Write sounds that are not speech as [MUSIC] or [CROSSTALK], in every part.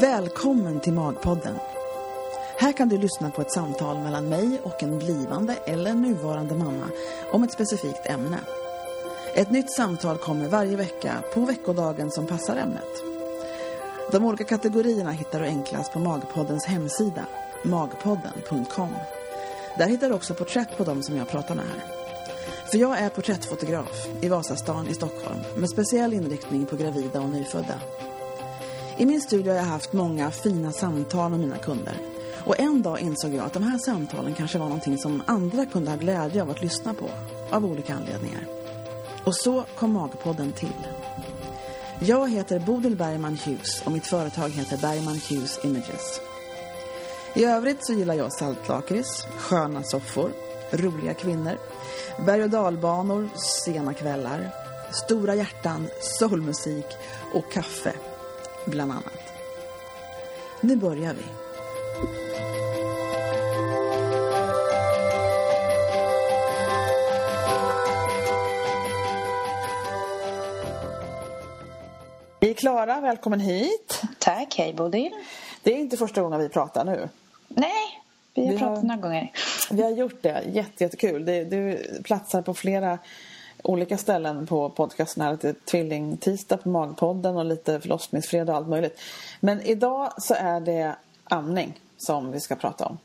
Välkommen till Magpodden. Här kan du lyssna på ett samtal mellan mig och en blivande eller nuvarande mamma om ett specifikt ämne. Ett nytt samtal kommer varje vecka på veckodagen som passar ämnet. De olika kategorierna hittar du enklast på Magpoddens hemsida, magpodden.com. Där hittar du också porträtt på dem som jag pratar med här. För jag är porträttfotograf i Vasastan i Stockholm med speciell inriktning på gravida och nyfödda. I min studio har jag haft många fina samtal med mina kunder. Och en dag insåg jag att de här samtalen kanske var någonting som andra kunde ha glädje av att lyssna på, av olika anledningar. Och så kom Magpodden till. Jag heter Bodil Bergman Hughes och mitt företag heter Bergman Hughes Images. I övrigt så gillar jag saltlakrits, sköna soffor, roliga kvinnor, berg- och dalbanor, sena kvällar, stora hjärtan, soulmusik och kaffe, bland annat. Nu börjar vi. Hej Klara, välkommen hit. Tack, hej Bodil. Det är inte första gången vi pratar nu. Nej, vi har Vi pratat har- några gånger. Vi har gjort det, Jätte, jättekul. Det, du platsar på flera olika ställen på podcasten här. Lite tvillingtisdag på Magpodden och lite förlossningsfredag och allt möjligt. Men idag så är det amning som vi ska prata om.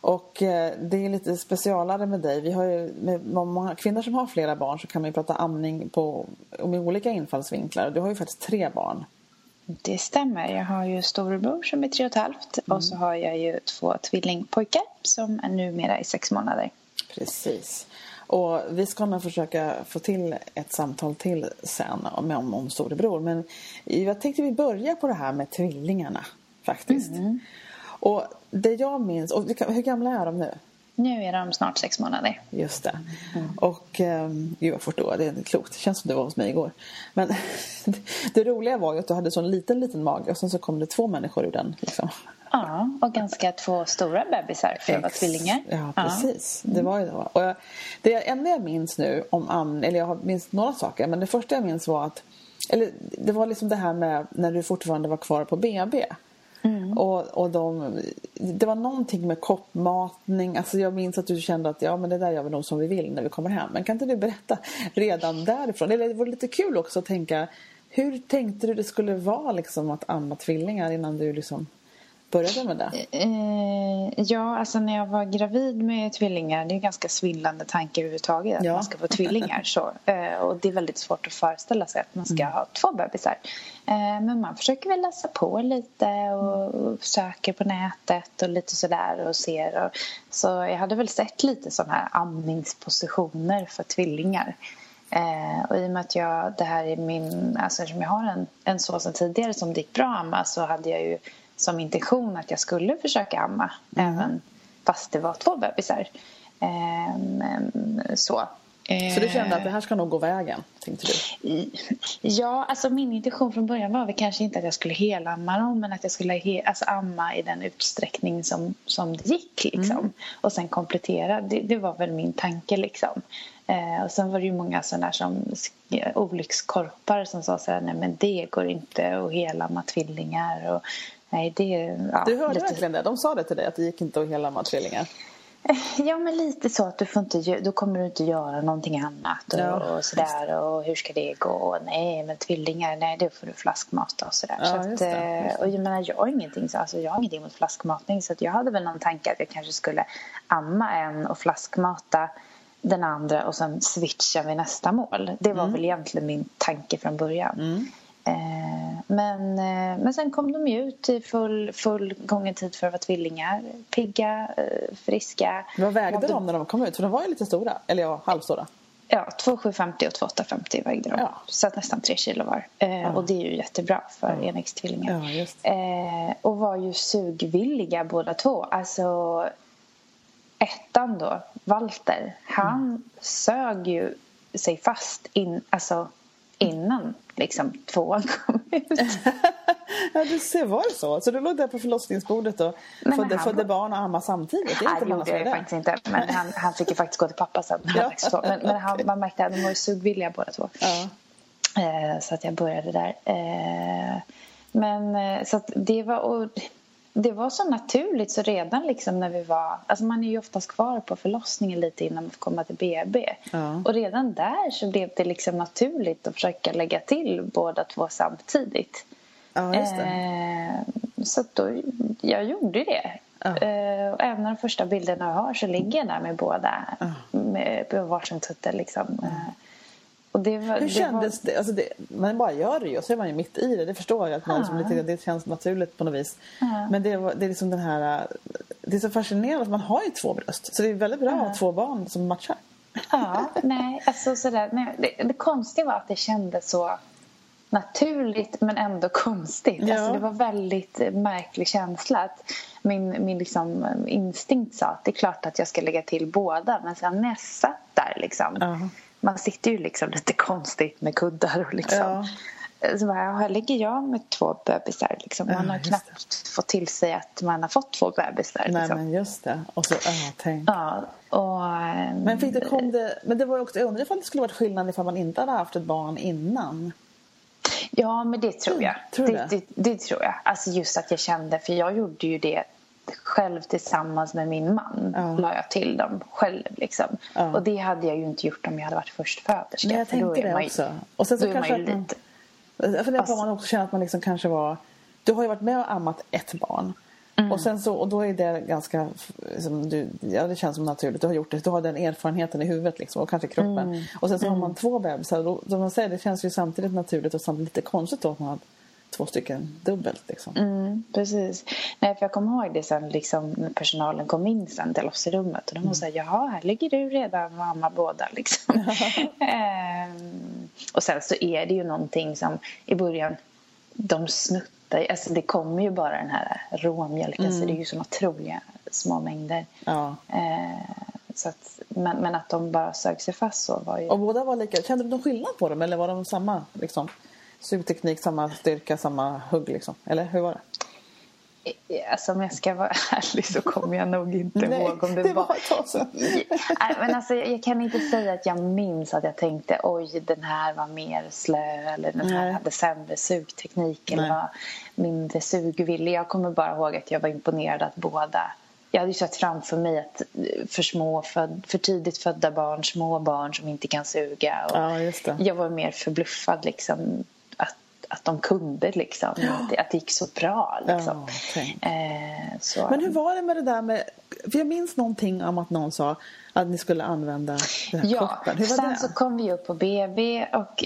Och eh, det är lite specialare med dig. Vi har ju, med många kvinnor som har flera barn så kan man ju prata amning på, med olika infallsvinklar. Du har ju faktiskt tre barn. Det stämmer. Jag har ju storebror som är tre och ett halvt och så har jag ju två tvillingpojkar som är numera i sex månader. Precis. Och vi ska nog försöka få till ett samtal till sen om, om, om storebror. Men jag tänkte vi börjar på det här med tvillingarna faktiskt. Och det jag minns, och hur gamla är de nu? Nu är de snart sex månader. Just det. Och um, gud vad fort det var, det är klokt. Det känns som det var hos mig igår. Men [LAUGHS] det roliga var ju att du hade så en liten, liten mage och sen så kom det två människor ur den. Liksom. Ja, och ganska två stora bebisar för vara Ex- tvillingar. Ja, precis. Det var ju det. Och jag, det enda jag minns nu om amning, eller jag minns några saker, men det första jag minns var att eller det var liksom det här med när du fortfarande var kvar på BB. Mm. Och, och de, det var någonting med koppmatning. Alltså jag minns att du kände att ja, men det där gör vi nog som vi vill när vi kommer hem. Men kan inte du berätta redan därifrån? Eller det vore lite kul också att tänka hur tänkte du det skulle vara liksom, att amma tvillingar innan du liksom började med det? Eh, ja, alltså när jag var gravid med tvillingar, det är en ganska svindlande tanke överhuvudtaget att Ja. man ska få tvillingar. Så. Eh, och det är väldigt svårt att föreställa sig att man ska Mm. ha två bebisar. Eh, men man försöker väl läsa på lite och, söker på nätet och lite sådär och ser. Och, så jag hade väl sett lite sådana här amningspositioner för tvillingar. Eh, och i och med att jag, det här är min, alltså eftersom jag har en, en så sedan tidigare som det gick bra amma så hade jag ju som intention att jag skulle försöka amma även fast det var två bebisar. Eh, men, så. Så du kände att det här ska nog gå vägen, tänkte du? Ja, alltså min intention från början var väl kanske inte att jag skulle helamma dem men att jag skulle he, alltså amma i den utsträckning som, som det gick. Liksom. Och sen komplettera, det, det var väl min tanke. Liksom. Eh, och sen var det ju många sådana som sk- olyckskorpar som sa så här, nej men det går inte att helamma tvillingar. Och, nej, det, ja, Du hörde lite- verkligen det? De sa det till dig att det gick inte att hela tvillingar? Ja, men lite så att du får inte, då kommer du inte göra någonting annat och, Ja, och sådär och hur ska det gå? Och nej, men tvillingar, nej, det får du flaskmata och sådär. Ja, så att, det, eh, och jag menar, jag har ingenting, så- alltså, jag har ingenting mot flaskmatning så jag hade väl någon tanke att jag kanske skulle amma en och flaskmata den andra och sen switcha vid nästa mål. Det var väl egentligen min tanke från början. Eh, men, eh, men sen kom de ju ut i full, full gången tid för att vara tvillingar. Pigga, eh, friska. Vad vägde Mådde- de när de kom ut? För de var ju lite stora. Eller ja, halvstora. Ja, 2750 och 2850 vägde de. Ja. Så att nästan tre kilo var. Eh, Och det är ju jättebra för enäggstvillingar. Ja, eh, och var ju sugvilliga båda två. Alltså ettan då, Walter, han sög ju sig fast in, alltså innan liksom tvåan kom ut. [LAUGHS] Ja, du ser, var det så? Så du låg där på förlossningsbordet och födde, han- födde barn och ammade samtidigt? Det är inte gjorde jag faktiskt inte. Men han, [LAUGHS] han fick ju faktiskt gå till pappa sen. Ja. Ja. Men, men han, man märkte att de var ju sugvilliga båda två. Ja. Eh, så att jag började där. Eh, men eh, så att det var... Och, det var så naturligt så redan liksom när vi var... Alltså man är ju oftast kvar på förlossningen lite innan man får komma till BB. Ja. Och redan där så blev det liksom naturligt att försöka lägga till båda två samtidigt. ja. Eh, så då, jag gjorde det. Ja. Eh, och även de första bilderna jag har så ligger jag där med båda med, på varsin tutte. Liksom. Eh, det var, Hur det kändes var, det? Alltså det? Man bara gör det ju och så är man ju mitt i det. Det förstår jag att man som lite, det känns naturligt på något vis. Ja. Men det, var- det är liksom den här... Det är så fascinerande att man har ju två bröst. Så det är väldigt bra att ha två barn som matchar. Ja, nej, alltså sådär, nej, det, det konstiga var att det kändes så naturligt men ändå konstigt. Ja. Alltså, det var väldigt märklig känsla. Att min min liksom, instinkt sa att det är klart att jag ska lägga till båda men sen när jag satt där liksom, Ja. Man sitter ju liksom lite konstigt med kuddar och liksom Ja. Så bara, här ligger jag med två bebisar. Liksom. Man Ja, har knappt fått till sig att man har fått två bebisar. Nej Liksom. men just det. Och så, ja, tänk. Ja, och, ehm, Men, fick det, kom det, men det var också, jag undrar ifall det skulle varit skillnad ifall man inte hade haft ett barn innan. Ja, men det tror jag. Tror det, det, det tror jag. Alltså just att jag kände, för jag gjorde ju det själv tillsammans med min man. Ja. La jag till dem själv liksom. Ja. Och det hade jag ju inte gjort om jag hade varit förstföderska. Men jag då tänkte det ju- också. Och sen så då är man kanske ju man- lite... Jag funderar på om man också känner att man liksom kanske var... Du har ju varit med och ammat ett barn. Mm. Och, sen så, och då är det ganska... Som du, ja, det känns som naturligt. Du har gjort det. Du har den erfarenheten i huvudet liksom, och kanske kroppen. Mm. Och sen så har man två bebisar. Då, som man säger, det känns ju samtidigt naturligt och samtidigt lite konstigt då att man har två stycken dubbelt. Liksom. Mm, precis. Nej, för jag kommer ihåg det sen liksom, när personalen kom in sen till oss i rummet. Och de var så här, jaha, här ligger du redan och ammar båda. Liksom. [LAUGHS] Ehm, och sen så är det ju någonting som i början, de snuttar Alltså det kommer ju bara den här råmjölken så det är ju såna otroliga små mängder. Ja. Ehm, så att, men, men att de bara sög sig fast så var ju... Och båda var lika. Kände du någon skillnad på dem eller var de samma? Liksom? Sugteknik, samma styrka, samma hugg liksom? Eller hur var det? Alltså om jag ska vara [LAUGHS] ärlig så kommer jag nog inte Nej, ihåg om det, det var... var ett tag sedan. Nej, men alltså, jag kan inte säga att jag minns att jag tänkte oj den här var mer slö eller den här Nej. hade sämre sugteknik eller var mindre sugvillig. Jag kommer bara ihåg att jag var imponerad att båda jag hade ju sett framför mig att eh, för, små, för, för tidigt födda barn, små barn som inte kan suga. Och Ja. Jag var mer förbluffad liksom, att, de kunde, liksom, att, det, att det gick så bra. Liksom. Ja, eh, så. Men hur var det med det där med... För jag minns någonting om att någon sa att ni skulle använda den här Ja, koppen. Hur var sen det? så kom vi upp på BB och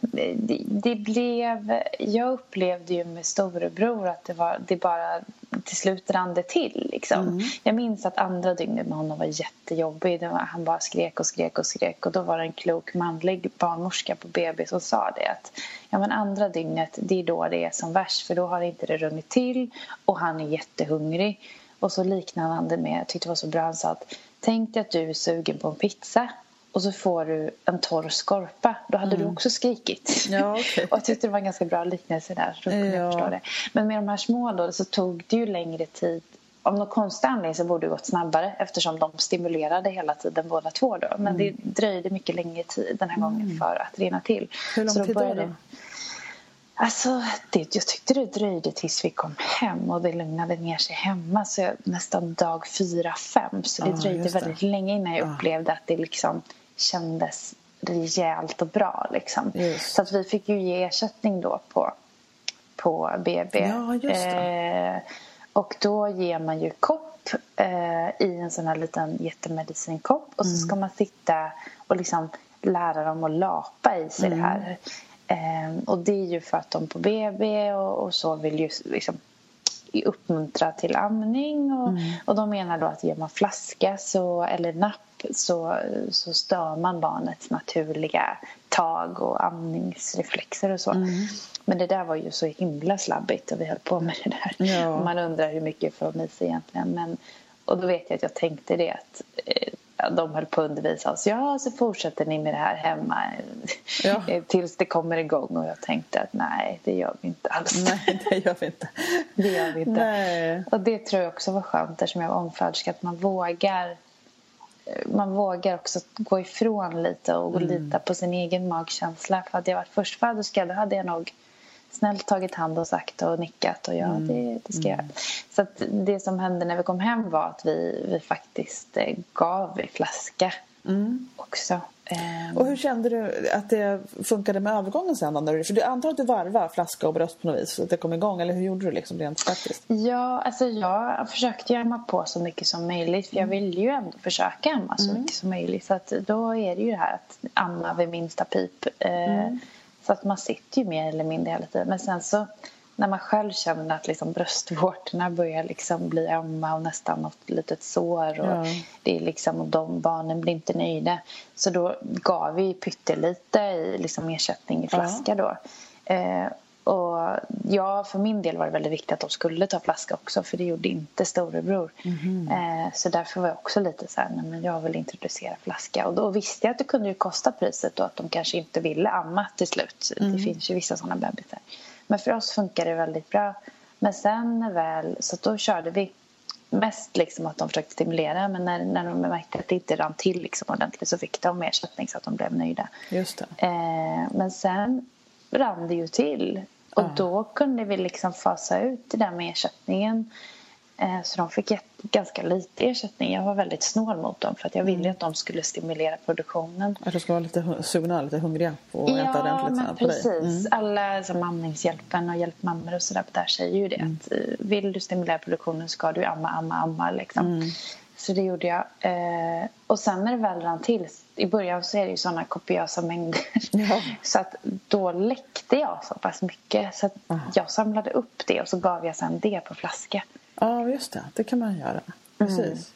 det, det blev... Jag upplevde ju med storebror att det, var, det bara till slut rann det till. Liksom. Mm. Jag minns att andra dygnet med honom var jättejobbig. Var, han bara skrek och skrek och skrek. Och då var det en klok manlig barnmorska på BB som sa det att ja, men andra dygnet det är då det är som värst för då har inte det runnit till och han är jättehungrig. Och så liknade han det med, jag tyckte det var så bra, han sa att tänk dig att du är sugen på en pizza och så får du en torr skorpa. Då hade du också skrikit. Mm. Ja, okej. [LAUGHS] och jag tyckte det var en ganska bra liknelse där. Så då kunde Ja. jag förstå det. Men med de här små då så tog det ju längre tid. Av någon konstig anledning så borde det gått snabbare eftersom de stimulerade hela tiden båda två då. Men Mm. det dröjde mycket längre tid den här gången för att rinna till. Hur lång Så tid då? började- då? Alltså, det, jag tyckte det dröjde tills vi kom hem och det lugnade ner sig hemma. Så jag, nästan dag fyra, fem. Så det Ja, dröjde det. väldigt länge innan jag Ja. upplevde att det liksom kändes rejält och bra. Liksom. Just. Så att vi fick ju ge ersättning då på, på BB. Ja. Eh, och då ger man ju kopp eh, i en sån här liten jättemedicinkopp. Och så ska Mm. man sitta och liksom lära dem att lapa i sig Mm. det här. Eh, och det är ju för att de på BB och, och så vill ju liksom uppmuntra till amning och, Mm. och de menar då att ger man flaska så, eller napp så, så stör man barnets naturliga tag och amningsreflexer och så. Mm. Men det där var ju så himla slabbigt och vi höll på med det där. Ja. Man undrar hur mycket får de i sig egentligen. Men, och då vet jag att jag tänkte det att eh, de höll på att undervisa oss. Ja, så fortsätter ni med det här hemma Ja. [LAUGHS] tills det kommer igång. Och jag tänkte att nej, det gör vi inte alls. Nej, det gör vi inte. [LAUGHS] Det gör vi inte. Nej. Och det tror jag också var skönt eftersom jag var omföderska. Att man vågar man vågar också gå ifrån lite och Mm. lita på sin egen magkänsla. För hade jag varit förstföderska då hade jag nog snällt tagit hand och sagt och nickat och ja, Mm. det, det ska jag göra. Så att det som hände när vi kom hem var att vi, vi faktiskt eh, gav i flaska Mm. också. Ehm, Och hur kände du att det funkade med övergången sen när du- För du antar att du varvar flaska och bröst på något vis, så att det kom igång. Eller hur gjorde du liksom rent praktiskt? Ja, alltså jag försökte amma på så mycket som möjligt för jag vill ju ändå försöka amma så mycket som möjligt. Så att då är det ju det här att amma vid minsta pip. Eh, Så att man sitter ju mer eller mindre hela tiden. Men sen så när man själv känner att liksom bröstvårtorna börjar liksom bli ömma och nästan något litet sår och Ja. det är liksom, och de barnen blir inte nöjda. Så då gav vi pyttelite i liksom ersättning i flaska då. Eh, och ja, för min del var det väldigt viktigt att de skulle ta flaska också för det gjorde inte storebror. Eh, så därför var jag också lite så här, nej men jag vill introducera flaska. Och då visste jag att det kunde ju kosta priset och att de kanske inte ville amma till slut. Det finns ju vissa sådana bebisar. Men för oss funkar det väldigt bra. Men sen väl, så då körde vi mest liksom att de försökte stimulera men när, när de märkte att det inte rann till liksom ordentligt så fick de ersättning så att de blev nöjda. Just. Eh, men sen rann det ju till. Och Ja. då kunde vi liksom fasa ut det där med ersättningen. Eh, så de fick ganska lite ersättning. Jag var väldigt snål mot dem för att jag Mm. ville att de skulle stimulera produktionen. Att de ska vara lite sugna, lite hungriga på att äta Ja, ordentligt men sen på dig. precis. Alla som Amningshjälpen och Hjälp mammor och sådär där säger ju det. Mm. Att, eh, vill du stimulera produktionen ska du amma, amma, amma. Liksom. Mm. Så det gjorde jag. Eh, och sen när det väl rann till, i början så är det ju sådana kopiösa mängder. Ja. [LAUGHS] Så att då läckte jag så pass mycket så att Aha. jag samlade upp det och så gav jag sen det på flaska. Ja, just det. Det kan man göra. Precis.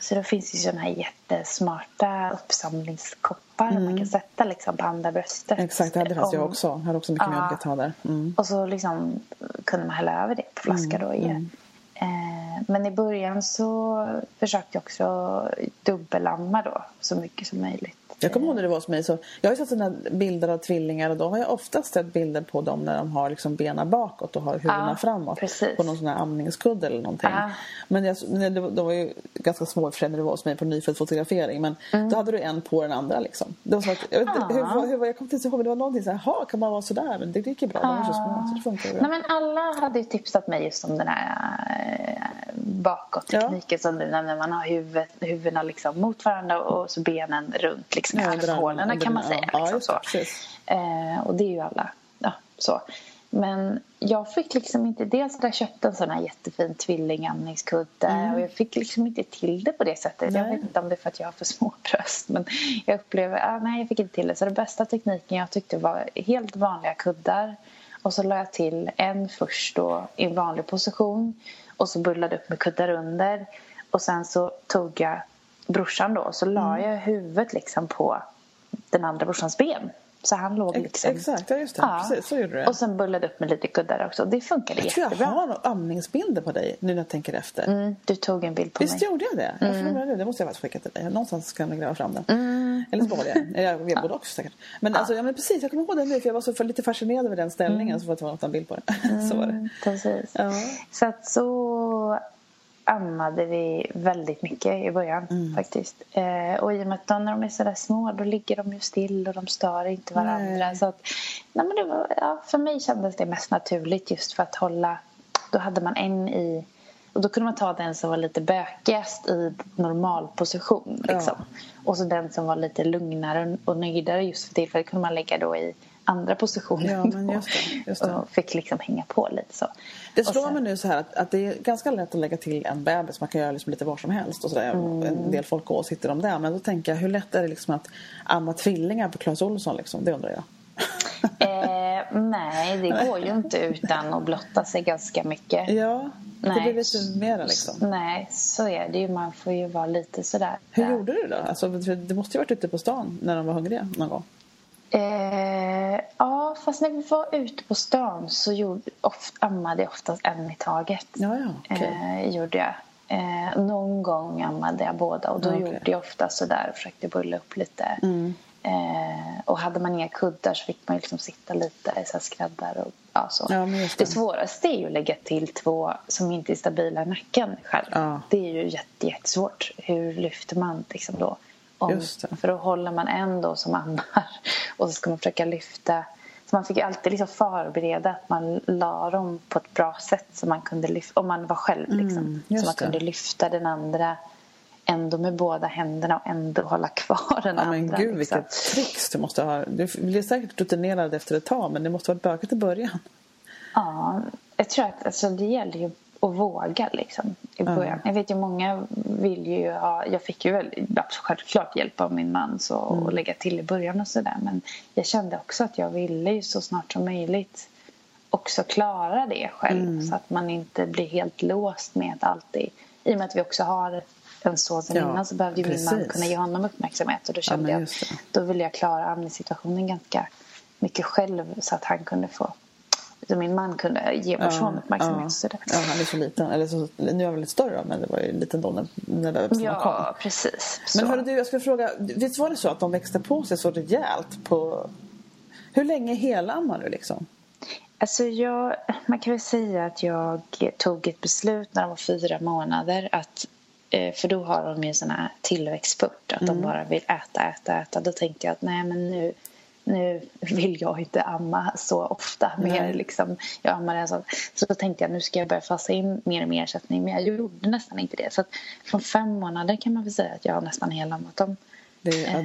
Så då finns ju sådana här jättesmarta uppsamlingskoppar man kan sätta liksom på andra bröstet. Mm. Exakt, det hade faktiskt jag också. Jag hade också mycket Ja. mjölk att ha där. Mm. Och så liksom kunde man hälla över det på flaska då igen. Eh, men i början så försökte jag också dubbelamma då så mycket som möjligt. Jag kommer ihåg när det var hos mig. Så jag har ju sett sådana bilder av tvillingar och då har jag oftast sett bilder på dem när de har liksom benen bakåt och har huvudena Ja, framåt. precis. På någon sån här amningskudde eller någonting. Ja. Men jag, när det, var- de var ju ganska små för när det var hos mig på nyfödd fotografering. Men då hade du en på den andra liksom. Det var som att, jag, vet, Mm. Ja. hur, hur, jag kommer inte ihåg men det var någonting så här, "Jaha, kan man vara sådär? Men det gick ju bra, de var så små så det funkar ju bra. Nej, men alla hade ju tipsat mig just om den här eh, bakåttekniken som du nämnde. Man har huvudet, huvudena liksom mot varandra och så benen runt liksom, i Ja, under kan man säga. ja, liksom, precis. Eh, och det är ju alla. Ja, så. Men jag fick liksom inte... Dels hade jag köpt en sån här jättefin tvillingamningskudde och jag fick liksom inte till det på det sättet. Jag Mm. Nej. vet inte om det är för att jag har för små [LAUGHS] bröst men jag upplever... Ah, nej, jag fick inte till det. Så den bästa tekniken jag tyckte var helt vanliga kuddar och så la jag till en först då i en vanlig position och så bullade upp med kuddar under och sen så tog jag brorsan då så la Mm. jag huvudet liksom på den andra brorsans ben. Så han låg liksom... Exakt, ja just det. Precis, så gjorde du. Och sen bullade upp med lite kuddar också. Det funkade jag tror jag jättebra. har några amningsbilder på dig nu när jag tänker efter. Mm, du tog en bild på Visst mig. gjorde jag det? Jag förlorar det. Det måste jag faktiskt skicka till dig. Någonstans ska jag gräva fram den. Eller så jag den. Jag vet [LAUGHS] både också säkert. Men, alltså, ja, men precis, jag kommer ihåg den nu för jag var så för, lite fascinerad över den ställningen så för att jag ta en bild på den. [LAUGHS] så var det. Mm, precis. Ja. Så att så ammade vi väldigt mycket i början Mm. faktiskt. Eh, och i och med att de, när de är sådär små då ligger de ju still och de stör inte varandra. Nej. Så att, nej men det var, ja, för mig kändes det mest naturligt just för att hålla... Då hade man en i... Och då kunde man ta den som var lite bökigast i normal position. Liksom. Och så den som var lite lugnare och nöjdare just för tillfället kunde man lägga då i andra positionen. Ja, men just det, just det. Och fick liksom hänga på lite så. Det slår sen- mig nu så här att, att det är ganska lätt att lägga till en bebis. Man kan göra liksom lite var som helst och sådär. En del folk går och sitter om det. Men då tänker jag, hur lätt är det liksom att amma tvillingar på Clas Ohlson liksom? Det undrar jag. Nej, det går ju inte utan att blotta sig ganska mycket. Ja, det Nej. blir lite mera liksom. Nej, så är det ju. Man får ju vara lite sådär. Hur gjorde du då? Alltså, du måste ju varit ute på stan när de var hungriga någon gång. Eh, ja, fast när vi var ute på stan så gjorde, oft, ammade jag oftast en i taget. Ja, ja, okej. eh, gjorde jag. Eh, någon gång ammade jag båda och då Okay. gjorde jag ofta sådär och försökte bulla upp lite. Mm. Eh, och hade man inga kuddar så fick man liksom sitta lite i skräddar och ja, så. Ja, det. det. svåraste är ju att lägga till två som inte är stabila i nacken själv. Ja. Det är ju jätte, jättesvårt. Hur lyfter man liksom då? Om, för då håller man en då som ammar [LAUGHS] och så ska man försöka lyfta. Så man fick alltid liksom förbereda att man la dem på ett bra sätt så man kunde lyfta, om man var själv liksom. Mm, så man kunde lyfta den andra ändå med båda händerna och ändå hålla kvar den Ja, men andra. gud liksom. vilket tricks du måste ha. Du blir säkert rutinerad efter ett tag men det måste varit bökigt i början. Ja, jag tror att alltså, det gäller ju att våga liksom, i början. Jag vet ju många vill ju ha... Jag fick ju väl självklart hjälp av min man så, och lägga till i början och sådär. Men jag kände också att jag ville ju så snart som möjligt också klara det själv. Så att man inte blir helt låst med att alltid... I och med att vi också har en son sedan Ja, innan så behövde ju min man kunna ge honom uppmärksamhet. Och då kände men jag då ville jag klara amningssituationen ganska mycket själv så att han kunde få... Så min man kunde ge vår son uppmärksamhet. ja. ja, han är så liten. Eller så, nu är han väl lite större men det var ju liten då när, när bebisen kom. Ja, precis. Så. Men hörru du, jag skulle fråga, visst var det så att de växte på sig så rejält på... Hur länge helammar du liksom? Alltså jag, man kan väl säga att jag tog ett beslut när de var fyra månader. Att, för då har de ju sån här tillväxtspurt. Att Mm. de bara vill äta, äta, äta. Då tänkte jag att nej men nu, nu vill jag inte amma så ofta mer. Liksom, jag ammar en sån. Så då tänkte jag nu ska jag börja fasa in mer och mer ersättning. Men jag gjorde nästan inte det. Så att från fem månader kan man väl säga att jag har nästan helammat dem. Det, Eh. att,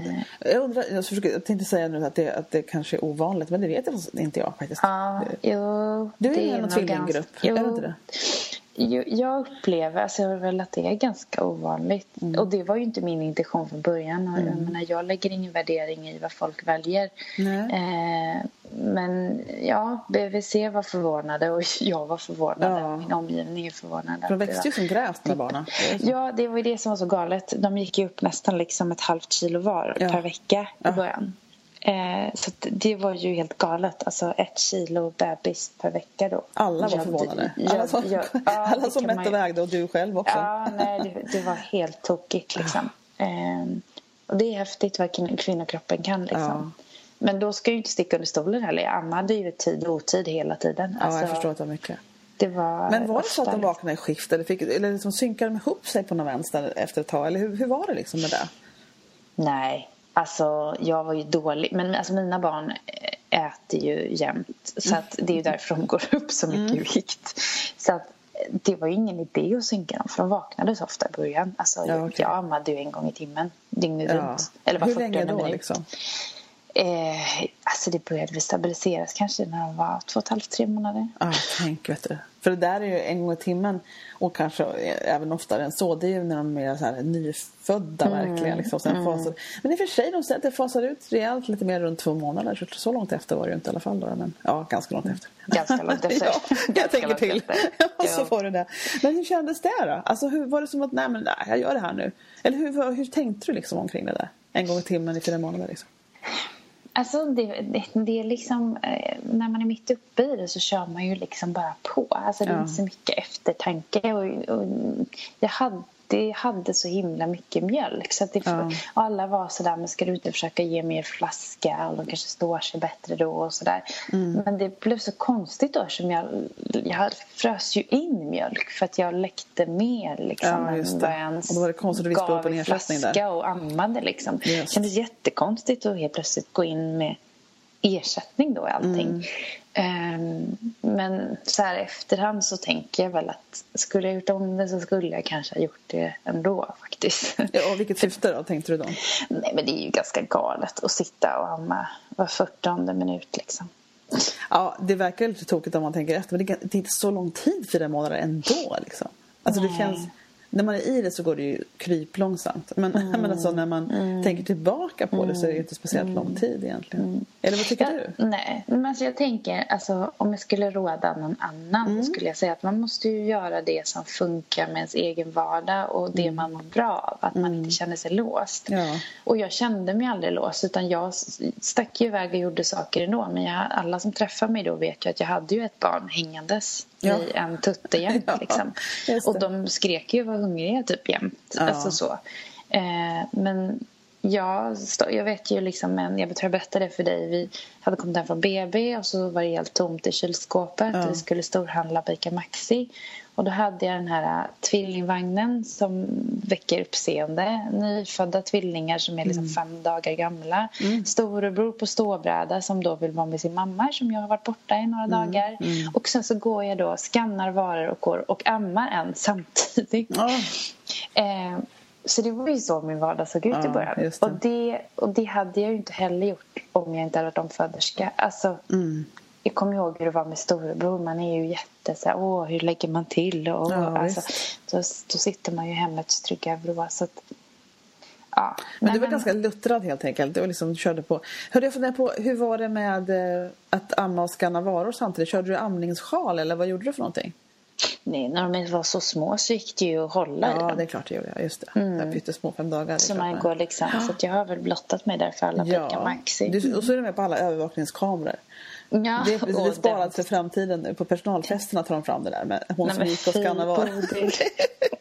jag, undrar, jag, försöker, jag tänkte säga nu att det, att det kanske är ovanligt, men det vet jag inte jag faktiskt. Ja, jo, Du är i en tvillinggrupp, är du inte det? Jag upplever alltså, väl att det är ganska ovanligt. Mm. Och det var ju inte min intention från början. Och Jag, menar, jag lägger ingen värdering i vad folk väljer. Eh, men ja, BVC [LAUGHS] var förvånade och jag var förvånad. Ja. Min omgivning är förvånad. För de växte ju som gräs de barnen. Ja, det var ju det som var så galet. De gick ju upp nästan liksom ett halvt kilo var Ja. per vecka i Ja. början. Eh, så det var ju helt galet. Alltså ett kilo bebis per vecka då. Alla var förvånade. jag- alla som, jag- ja, [LAUGHS] alla som mätte ju- vägde och du själv också. Ja, nej, det, det var helt tokigt liksom. Ehm, och det är häftigt vad kvin- kvinnokroppen kan liksom. Ja. Men då ska jag ju inte sticka under stolen heller. Jag ammade ju tid och otid hela tiden. Ja, Alltså, jag förstår att det var mycket. Det var Men var det så att de vaknade i skift eller, fick, eller liksom synkade de ihop sig på någon vänster efter ett tag? Eller hur, hur var det liksom med det? Nej, alltså jag var ju dålig. Men alltså, mina barn eh, äter ju jämt. Så att det är ju därför de går upp så mycket Mm. i vikt. Så att eh, det var ju ingen idé att synka dem för de vaknade så ofta i början. Alltså, Ja, okej. Jag ammade ju en gång i timmen, dygnet Ja. runt. Eller var hur 40 länge då liksom? Eh, alltså det började väl stabiliseras kanske när de var två och ett halvt, tre månader. Ja, tänk vet du. För det där är ju en gång i timmen och kanske även oftare än så. Det är ju när de är så här nyfödda Mm, verkligen. Liksom. Sen fasar, men i och för sig, de säger att det fasar ut rejält lite mer runt två månader. Så, så långt efter var det ju inte i alla fall. Då, men ja, ganska långt efter. Ganska långt [LAUGHS] efter. ja, jag tänker till. [LAUGHS] Ja, så var det där. Men hur kändes det då? Alltså, hur, var det som att, nej men nej, jag gör det här nu? Eller hur, hur tänkte du liksom omkring det där? En gång i timmen i fyra månader liksom? Alltså det, det, det är liksom, eh, när man är mitt uppe i det så kör man ju liksom bara på. Alltså det är Ja. inte så mycket eftertanke. Och, och jag hade, hade så himla mycket mjölk. Så att det, Ja. alla var sådär, men ska du inte försöka ge mer flaska? Och de kanske står sig bättre då och sådär. Mm. Men det blev så konstigt då som jag, jag frös ju in mjölk för att jag läckte mer liksom Ja, än det. vad jag ens Och då var det konstigt att vi gav upp en ersättning där. flaska och ammade liksom. Det kändes jättekonstigt att helt plötsligt gå in med ersättning då i allting. Mm. Ehm, men så här efterhand så tänker jag väl att skulle jag gjort om det så skulle jag kanske ha gjort det ändå faktiskt. Ja, och vilket syfte då, tänkte du då? Nej men det är ju ganska galet att sitta och amma var 40 minut liksom. Ja, det verkar lite tokigt om man tänker efter. Men det är det är inte så lång tid, fyra månader ändå. Liksom. Alltså det Nej. känns, när man är i det så går det ju kryplångsamt. Men, Mm. [LAUGHS] men alltså, när man tänker tillbaka på det så är det ju inte speciellt lång tid egentligen. Eller vad tycker Mm. Ja, du? nej, men alltså jag tänker alltså, om jag skulle råda någon annan Mm. så skulle jag säga att man måste ju göra det som funkar med ens egen vardag och det man mår bra av. Att man inte känner sig låst. Mm. Ja. Och jag kände mig aldrig låst utan jag stack ju iväg och gjorde saker ändå. Men jag, alla som träffar mig då vet ju att jag hade ju ett barn hängandes ja. i en tutte [LAUGHS] jämt. Ja, liksom. Och de skrek ju och var hungriga typ jämt. Alltså så. Eh, men Ja, jag vet ju liksom, men jag tror jag berättade det för dig. Vi hade kommit hem från BB och så var det helt tomt i kylskåpet. Ja. Vi skulle storhandla på ICA Maxi. Och då hade jag den här äh, tvillingvagnen som väcker uppseende. Nyfödda tvillingar som är liksom mm. fem dagar gamla. Mm. Storebror på ståbräda som då vill vara med sin mamma som jag har varit borta i några mm. dagar. Mm. Och sen så går jag då, skannar varor och går och ammar en samtidigt. Oh. [LAUGHS] Eh, så det var ju så min vardag såg ut ja, i början. Det. Och, det, och det hade jag ju inte heller gjort om jag inte hade varit omföderska. Alltså, mm. Jag kommer ihåg hur det var med storebror. Man är ju jätte så här, åh hur lägger man till? Och, ja, alltså, då, då sitter man ju i hemmets trygga vrå. Så att, ja. Men du var men... ganska luttrad helt enkelt. Du liksom körde på. Hörde jag fundera på, hur var det med eh, att amma och skanna varor samtidigt? Körde du amningssjal eller vad gjorde du för någonting? När de var så små så gick det ju att hålla ja, i dem. Ja, det är klart det gjorde jag. Just det. Mm. Pyttesmå, fem dagar. Så man går liksom, så att jag har väl blottat mig där för alla ja. Maxi. Du, och så är du med på alla övervakningskameror. Ja, det, det är sparat för framtiden nu. På personalfesterna tar de fram det där med hon Nej, som gick och skannade varor. [LAUGHS]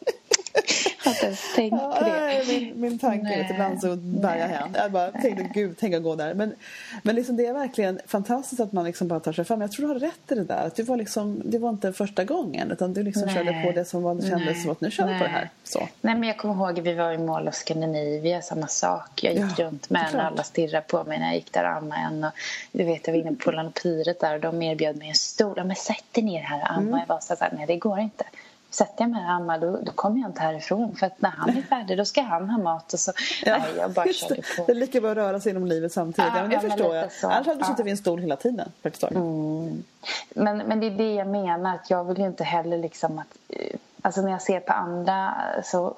inte ens tänkt på det. min, min tanke är att ibland så bär jag hem. Jag bara tänkte gud, tänk att gå där. Men, men liksom, det är verkligen fantastiskt att man liksom bara tar sig fram. Jag tror du har rätt i det där. Att du var liksom, det var inte första gången utan du liksom körde på det som var, kändes Nej. som att nu kör vi på det här. Så. Nej men jag kommer ihåg att vi var i Mall of Scandinavia, samma sak. Jag gick ja, runt med en och alla stirrade på mig när jag gick där ammade en. Och, du vet jag var inne på Polanopyret där och de erbjöd mig en stol. Ja, men sätt dig ner här och amma. Mm. Jag var så här, nej det går inte sätter jag mig här hemma då, då kommer jag inte härifrån. För att när han är färdig då ska han ha mat. Och så, ja, nej, jag bara körde på. Det är lika bra att röra sig inom livet samtidigt. Ja, men det ja, förstår jag. Så. Annars hade du suttit vid en stol hela tiden. Mm. Men, men det är det jag menar. Att jag vill ju inte heller liksom att... Eh, alltså när jag ser på andra så...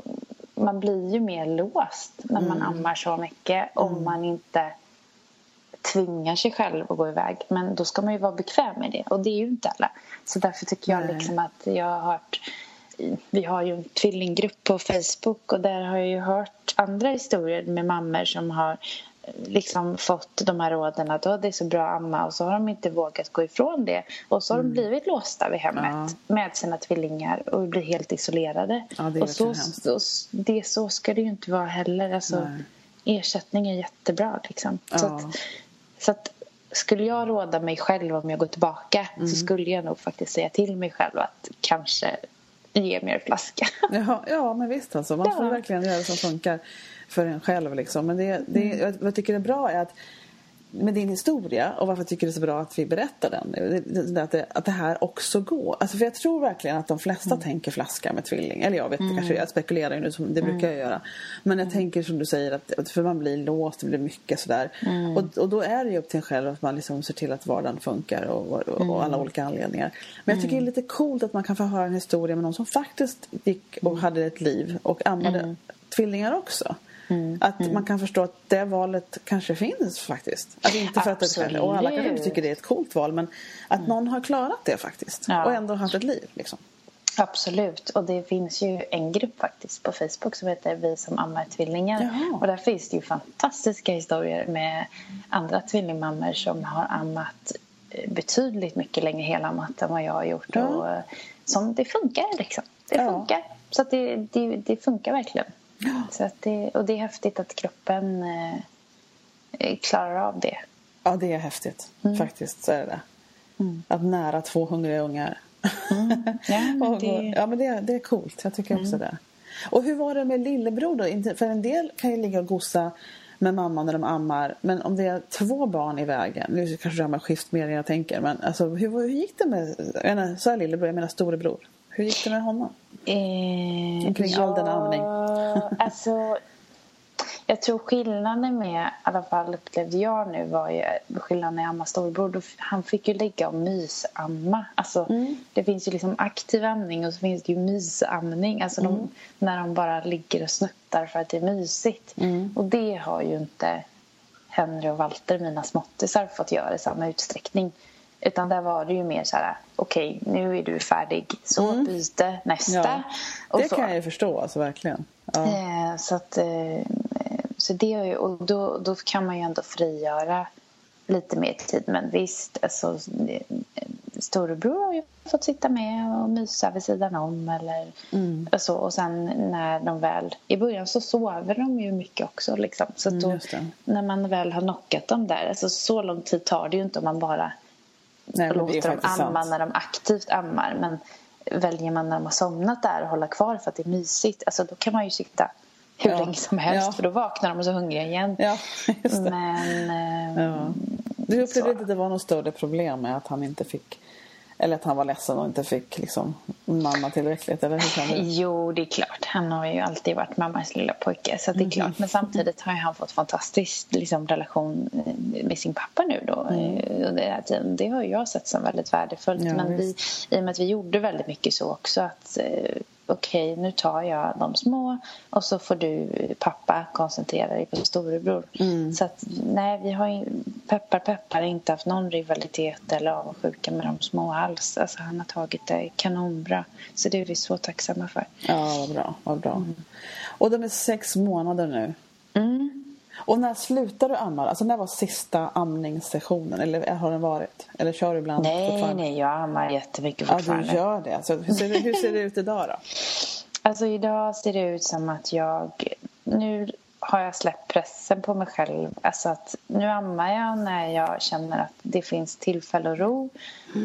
Man blir ju mer låst när man mm. ammar så mycket. Om mm. man inte tvingar sig själv att gå iväg. Men då ska man ju vara bekväm med det. Och det är ju inte alla. Så därför tycker jag liksom att jag har hört vi har ju en tvillinggrupp på Facebook och där har jag ju hört andra historier med mammor som har eh, liksom fått de här råden att det är så bra amma och så har de inte vågat gå ifrån det och så har mm. de blivit låsta vid hemmet ja. med sina tvillingar och blir helt isolerade. Ja, och så, så, det, så ska det ju inte vara heller. Alltså, ersättning är jättebra. Liksom. Ja. Så, att, så att skulle jag råda mig själv om jag går tillbaka mm. så skulle jag nog faktiskt säga till mig själv att kanske ge mer flaska. [LAUGHS] Ja, ja men visst alltså. Man får verkligen göra det som funkar för en själv. Liksom. Men det, det, mm. vad jag tycker är bra är att med din historia och varför jag tycker det är så bra att vi berättar den att, det, att det här också går. Alltså för jag tror verkligen att de flesta mm. tänker flaska med tvilling. Eller jag vet mm. kanske, jag spekulerar ju nu som det brukar jag mm. göra. Men jag mm. tänker som du säger att för man blir låst, det blir mycket sådär. Mm. Och, och då är det ju upp till en själv att man liksom ser till att vardagen funkar och, och, och alla olika anledningar. Men jag tycker det är lite coolt att man kan få höra en historia med någon som faktiskt gick och hade ett liv och ammade tvillingar också. Mm, att mm. man kan förstå att det valet kanske finns faktiskt. Alltså inte för Absolut. att det, och alla kanske inte tycker det är ett coolt val men att mm. någon har klarat det faktiskt ja. och ändå haft ett liv. Liksom. Absolut, och det finns ju en grupp faktiskt på Facebook som heter Vi som ammar tvillingar. Jaha. Och där finns det ju fantastiska historier med andra tvillingmammor som har ammat betydligt mycket längre helammat än vad jag har gjort. Ja. Och eh, som det funkar liksom. Det funkar. Så det, det, det funkar verkligen. [GASPS] Så att det, och det är häftigt att kroppen eh, klarar av det. Ja, det är häftigt. Mm. Faktiskt så är det mm. Att nära två hungriga ungar. Mm. Ja, [LAUGHS] men, det... ja, men det, det är coolt. Jag tycker också mm. det. Och hur var det med lillebror då? För en del kan ju ligga och gossa med mamma när de ammar. Men om det är två barn i vägen. Nu kanske jag har skift mer än jag tänker. Men alltså, hur, hur gick det med, jag menar, så är lillebror, jag menar storebror. Hur gick det med honom? Eh, Omkring ja, all den amning. [LAUGHS] alltså, jag tror skillnaden med, i alla fall upplevde jag nu, var ju skillnaden jag ammade storbror. Han fick ju ligga och mysamma. Alltså, mm. Det finns ju liksom aktiv amning och så finns det ju mysamning. Alltså mm. de, när de bara ligger och snuttar för att det är mysigt. Mm. Och det har ju inte Henry och Walter, mina småttisar, fått göra i samma utsträckning. Utan där var det ju mer så här, okej okay, nu är du färdig, så mm. byte nästa. Ja, det kan jag ju förstå, alltså verkligen. Ja. Eh, så att, eh, så det, och då, då kan man ju ändå frigöra lite mer tid. Men visst, alltså, storebror har ju fått sitta med och mysa vid sidan om eller Mm. så. Och sen när de väl... I början så sover de ju mycket också liksom. Så Mm, då, när man väl har knockat dem där, alltså så lång tid tar det ju inte om man bara Nej, låter dem amma sant. när de aktivt ammar. Men väljer man när de har somnat där och hålla kvar för att det är mysigt, alltså då kan man ju sitta hur Ja. länge som helst Ja. för då vaknar de och så hungriga igen. Ja. [LAUGHS] Men... Ja. Du upplevde inte att det var något större problem med att han inte fick eller att han var ledsen och inte fick liksom mamma tillräckligt eller hur kände du? [LAUGHS] Jo, det är klart. Han har ju alltid varit mammas lilla pojke. Så det är klart. Men samtidigt har han fått fantastisk liksom, relation eh, med sin pappa nu då. eh, under den här tiden. Det har jag sett som väldigt värdefullt. Mm. Ja, Men vi, i och med att vi gjorde väldigt mycket så också att okej, nu tar jag de små och så får du pappa koncentrera dig på storebror. Mm. Så att nej, vi har ju, peppar peppar inte haft någon rivalitet eller avundsjuka med de små alls. Alltså han har tagit det kanonbra. Så det är vi så tacksamma för. Ja, vad bra. Vad bra. Och de är sex månader nu. Mm. Och när slutar du amma? Alltså när var sista amningssessionen? Eller har den varit? Eller kör du ibland Nej, nej, jag ammar jättemycket Ja, fortfarande. du gör det. Alltså, hur, ser det hur ser det ut idag då? [LAUGHS] Alltså idag ser det ut som att jag... Nu har jag släppt pressen på mig själv. Alltså att nu ammar jag när jag känner att det finns tillfälle och ro.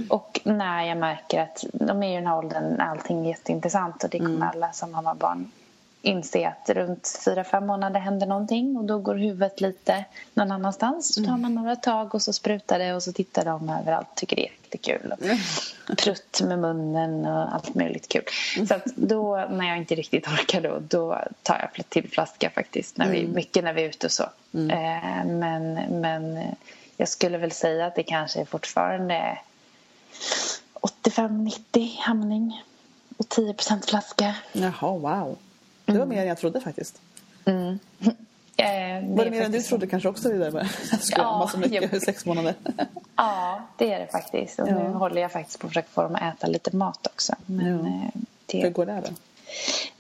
Och när jag märker att de är i den här åldern när allting är jätteintressant. Och det kommer alla som ammar barn inse att runt fyra fem månader händer någonting och då går huvudet lite någon annanstans. Så tar man några tag och så sprutar det och så tittar de överallt tycker det är jättekul. Och prutt med munnen och allt möjligt kul. Så att då när jag inte riktigt orkar då, då tar jag till flaska faktiskt. När vi, Mycket när vi är ute och så. Eh, men, men jag skulle väl säga att det kanske är fortfarande 85-90 hamning och 10% flaska. Jaha, wow. Det var mer än jag trodde faktiskt. Mm. [LAUGHS] Eh, det Var det mer än du trodde kanske också vidare [LAUGHS] med? Jag skulle Ja, mycket i sex månader. [LAUGHS] Ja, det är det faktiskt. Och Ja. nu håller jag faktiskt på att försöka få dem att äta lite mat också. Men Ja. eh, Hur det, går det då?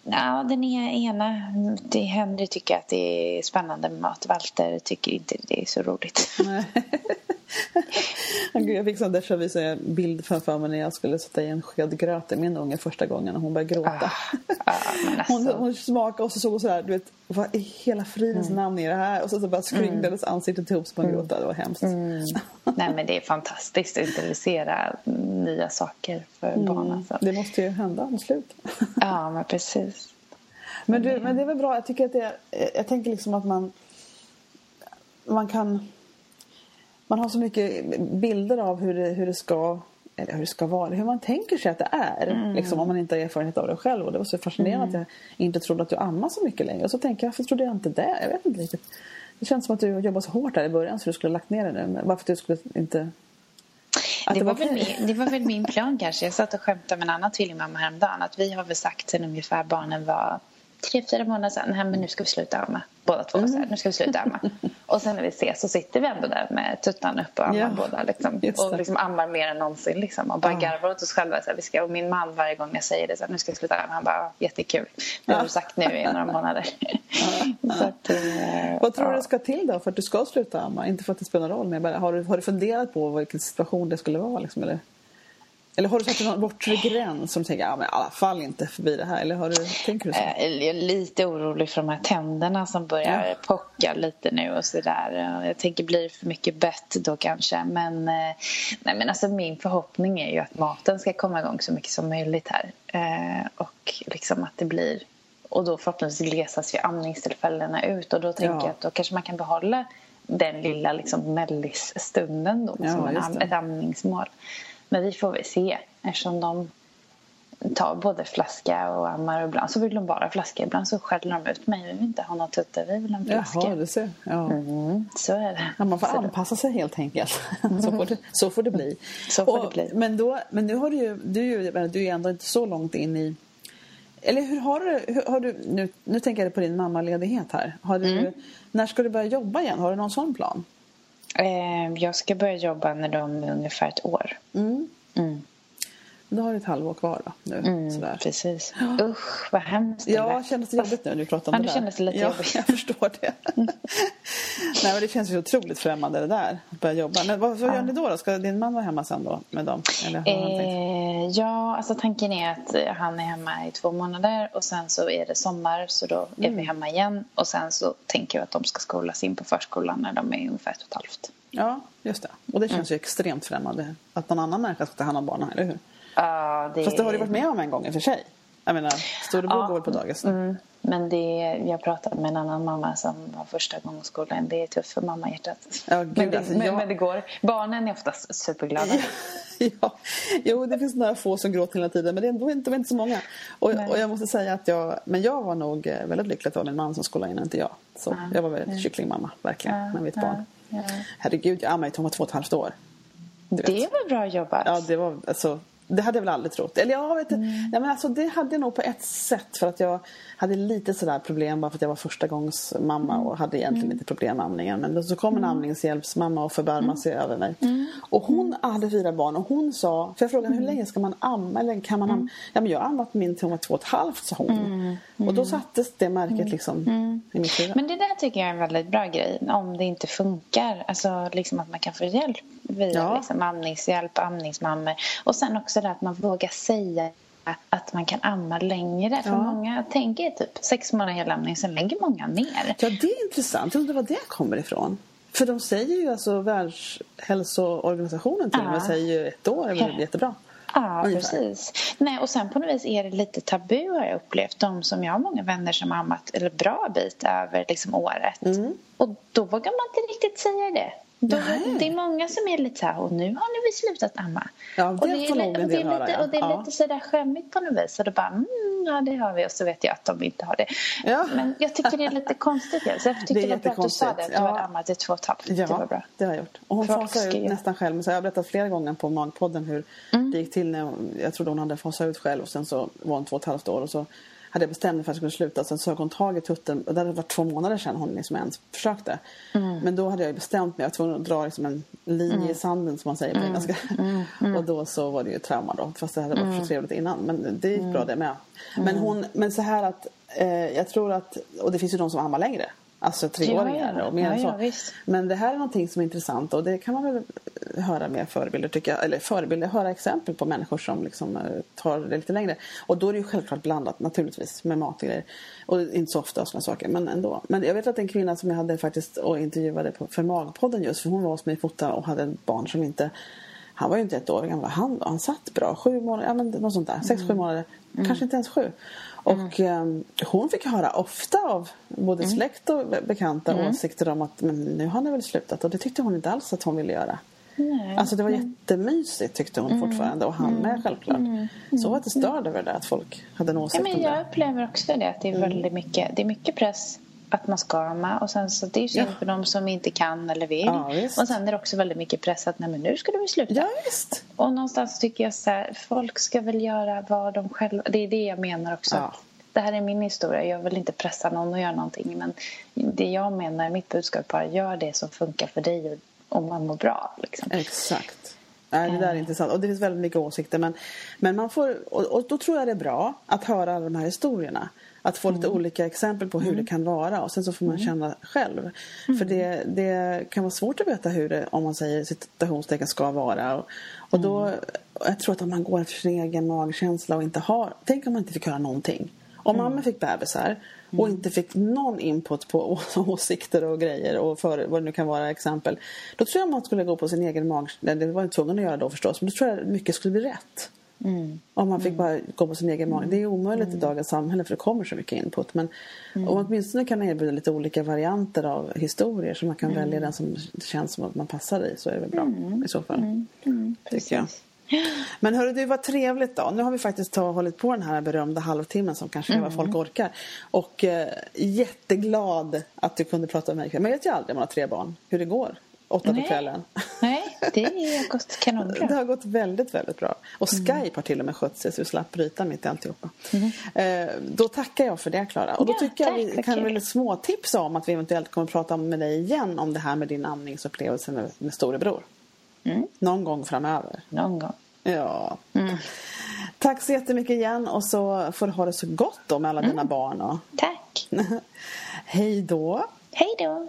ja, den är ena, det Henry tycker att det är spännande med mat. Walter tycker inte det är så roligt. [LAUGHS] Jag fick sån déjà vu, så en bild framför mig när jag skulle sätta i en sked gröt i min unge första gången och hon började gråta. Ja, men [LAUGHS] alltså, Hon, hon smakade och så såg hon så här, du vet, vad i hela fridens Mm. namn är det här? Och så, så bara skrynglades ansiktet ihop så man gråta. Det var hemskt. Mm. nej, men det är fantastiskt att introducera nya saker för barn. Alltså. Det måste ju hända mot slut. [LAUGHS] Ja, men precis. Men, du, men det är väl bra. Jag tycker att det, jag tänker liksom att man man kan man har så mycket bilder av hur det, hur det ska eller hur det ska vara, hur man tänker sig att det är. Mm. Liksom, om man inte har erfarenhet av det själv. Och det var så fascinerande att jag inte trodde att du ammar så mycket längre. Och så tänker jag, varför trodde jag inte det? Jag vet inte riktigt. Det känns som att du jobbade så hårt där i början så du skulle ha lagt ner det nu. Men Varför du skulle inte... Att Det var, väl okej. min, det var väl min plan kanske. Jag satt och skämtade med en annan tvillingmamma häromdagen. Att vi har väl sagt sen ungefär barnen var tre, fyra månader sedan. Nej, men nu ska vi sluta amma. Båda två. Så här, nu ska vi sluta amma. [LAUGHS] Och sen när vi ses så sitter vi ändå där med tuttarna uppe och ammar Ja, båda. Liksom, och liksom ammar mer än någonsin. Liksom, och bara Ja. garvar åt oss själva. Så här, vi ska, och min man varje gång jag säger det. Så här, nu ska vi sluta amma. Han bara, "Ja, jättekul. Det har du sagt nu i några [LAUGHS] månader. [LAUGHS] så att, eh, Vad tror du ska till då för att du ska sluta amma? Inte för att det spelar någon roll, men bara, har, du, har du funderat på vilken situation det skulle vara? Liksom, eller? Eller har du satt någon bortre gräns som tänker, ja men i alla fall inte förbi det här? Eller har du, tänker du så? Eh, Jag är lite orolig för de här tänderna som börjar Ja. pocka lite nu och sådär. Jag tänker blir det för mycket bett då kanske. Men, eh, nej, men alltså min förhoppning är ju att maten ska komma igång så mycket som möjligt här. Eh, och liksom att det blir... Och då förhoppningsvis glesas ju amningstillfällena ut. Och då tänker Ja. jag att då kanske man kan behålla den lilla liksom mellisstunden då Ja, som en, ett amningsmål. Men vi får väl se eftersom de tar både flaska och ammar och ibland så vill de bara flaska. Ibland så skäller de ut mig. Vi vill inte ha några tuttar, vi vill ha en flaska. Jaha, du ser. Ja. Mm, så är det. Ja, man får Så det- anpassa sig helt enkelt. [LAUGHS] så, får det, så får det bli. Så får det bli. Men, då, men nu har du ju, du, du är ju ändå inte så långt in i... Eller hur har du, hur har du nu, nu tänker jag på din mammaledighet här. Har du, Mm. När ska du börja jobba igen? Har du någon sån plan? Eh, jag ska börja jobba när de är ungefär ett år. Mm. Mm. Då har du ett halvår kvar då, nu. Mm, Sådär. precis. Usch, vad hemskt det Ja, lät. kändes det jobbigt nu när du pratade om Ja, det nu där? kändes det lite ja, jobbigt. [LAUGHS] jag förstår det. [LAUGHS] Nej, men det känns ju otroligt främmande det där, att börja jobba. Men vad, vad gör ni då, då? Ska din man vara hemma sen då med dem? Eller? Eh, ja, alltså tanken är att han är hemma i två månader och sen så är det sommar så då är Mm. vi hemma igen och sen så tänker jag att de ska skolas in på förskolan när de är ungefär ett och ett halvt. Ja, just det. Och det känns Mm. ju extremt främmande att någon annan människa ska ta hand om barnen, eller hur? Ja, det... Fast det har du varit med om en gång i och för sig. Jag menar, storebror Ja. går på dagis? Mm, men det, jag pratade med en annan mamma som var första gången i skolan. Det är tufft för mammahjärtat. Ja, gud, men, det, alltså, men, jag- men det går. Barnen är oftast superglada. [LAUGHS] ja, jo, det finns några få som gråter hela tiden men det är ändå inte, inte så många. Och, och jag måste säga att jag, men jag var nog eh, väldigt lycklig att det var min man som skolade in, inte jag. Så jag var väldigt kycklingmamma, verkligen, med mitt barn. ja. Herregud, jag ammade ju hon var två och ett halvt år. Det var bra jobbat. Ja, det var alltså det hade jag väl aldrig trott. Eller jag vet inte. Nej, men alltså, det hade jag nog på ett sätt. För att jag hade lite sådär problem bara för att jag var första gångs mamma och hade egentligen inte problem med amningen. Men så kom en amningshjälpsmamma och förbarmade sig över mig. Och hon hade fyra barn och hon sa, för jag frågade hur länge ska man amma? Eller kan man amma? Ja men jag har ammat min till hon var två och ett halvt sa hon. Och då sattes det märket liksom i mitt huvud. Men det där tycker jag är en väldigt bra grej. Om det inte funkar. Alltså liksom att man kan få hjälp via Ja. liksom, amningshjälp, amningsmammor. Och sen också det att man vågar säga att man kan amma längre. För Ja. många tänker typ sex månader helamning, sen lägger många ner. Ja, det är intressant. Jag undrar var det kommer ifrån. För de säger ju alltså Världshälsoorganisationen till och med säger ju ett år är väl jättebra. Ja, Ungefär. precis. Nej, och sen på något vis är det lite tabu har jag upplevt. De som jag har många vänner som har ammat eller bra bit över liksom året. Mm. Och då vågar man inte riktigt säga det. Då, det är många som är lite så här, och nu har ni väl slutat amma. Ja, det och är, nog en och det är höra, lite, ja. och det är Ja. lite sådär skämmigt på något vis. Och då bara, mm, ja det har vi. Och så vet jag att de inte har det. Ja. Men jag tycker det är lite konstigt. Så jag [LAUGHS] tyckte Det är det var bra att du sa det, att du hade ammat i två och ett halvt. Ja, Det var bra. det har jag gjort. Och hon fasar ut nästan själv. Men så har jag berättat flera gånger på Magpodden hur Mm. det gick till när jag trodde hon hade fasat ut själv och sen så var hon två och ett halvt år och så hade jag bestämt mig för att jag skulle sluta. Sen sög hon tag i tutten och det hade varit två månader sedan hon liksom ens försökte. Mm. Men då hade jag bestämt mig. Jag var tvungen att dra liksom en linje i sanden som man säger på Mm. engelska. [LAUGHS] och då så var det ju trauma då. Fast det hade varit så trevligt innan. Men det gick Mm. bra det med. Men, hon, men så här att eh, jag tror att, och det finns ju de som ammar längre. Alltså treåringar Ja, och mer än så. ja. Men det här är någonting som är intressant och det kan man väl höra med förebilder tycker jag. Eller förebilder, höra exempel på människor som liksom eh, tar det lite längre. Och då är det ju självklart blandat naturligtvis med mat och grejer. Och inte så ofta och sådana saker men ändå. Men jag vet att en kvinna som jag hade faktiskt och intervjuade på, för Magpodden just för hon var hos mig i Fota och hade ett barn som inte han var ju inte ett år gammal. Han, han satt bra. Sju månader, ja men något sånt där. Sex, sju månader. Kanske inte ens sju. Och ehm, hon fick höra ofta av både släkt och be- bekanta åsikter om att men nu har ni väl slutat. Och det tyckte hon inte alls att hon ville göra. Nej. Alltså det var jättemysigt tyckte hon fortfarande. Och han med självklart. Så var inte störd över det där att folk hade en Ja, åsikt men om jag upplever också det. Att det är väldigt mycket, det är mycket press att man ska amma. Och sen så det är ju synd Ja. för de som inte kan eller vill. Ja, och sen är det också väldigt mycket press att nej, men nu ska du sluta. Ja visst. Och någonstans tycker jag så här, folk ska väl göra vad de själva... Det är det jag menar också. Ja. Det här är min historia. Jag vill inte pressa någon att göra någonting. Men det jag menar, mitt budskap är bara gör det som funkar för dig och, och man mår bra. Liksom. Exakt. Nej, det där är intressant. Och det finns väldigt mycket åsikter. Men, men man får, och, och då tror jag det är bra att höra alla de här historierna. Att få lite olika exempel på hur det kan vara och sen så får man känna själv. För det, det kan vara svårt att veta hur det, om man säger citationstecken, ska vara. Och, och då, jag tror att om man går efter sin egen magkänsla och inte har, tänk om man inte fick höra någonting. Om mamma fick bebisar och inte fick någon input på [LAUGHS] åsikter och grejer och för, vad det nu kan vara exempel. Då tror jag man skulle gå på sin egen mag... Det var jag tvungen att göra då förstås. Men då tror jag mycket skulle bli rätt. Om man fick bara gå på sin egen mag. Det är omöjligt i dagens samhälle för det kommer så mycket input. Men om åtminstone kan man erbjuda lite olika varianter av historier så man kan välja den som känns som att man passar i så är det väl bra i så fall. Tycker jag. Men hörru du, vad trevligt då. Nu har vi faktiskt ta, hållit på den här berömda halvtimmen som kanske är vad folk orkar. Och eh, jätteglad att du kunde prata med mig. Man vet ju aldrig om man har tre barn, hur det går. Åtta på kvällen. Nej, det har gått kanonbra. Det har gått väldigt, väldigt bra. Och Skype har till och med skött sig så vi slapp bryta mitt i alltihopa. Eh, då tackar jag för det Klara. Och då Ja, tycker jag tack, vi vad kan väl småtipsa om att vi eventuellt kommer att prata med dig igen om det här med din amningsupplevelse med, med storebror. Mm. Någon gång framöver. Någon gång. Ja. Mm. Tack så jättemycket igen och så får du ha det så gott då med alla Mm. dina barn. Och... Tack. [LAUGHS] Hej då! Hej då.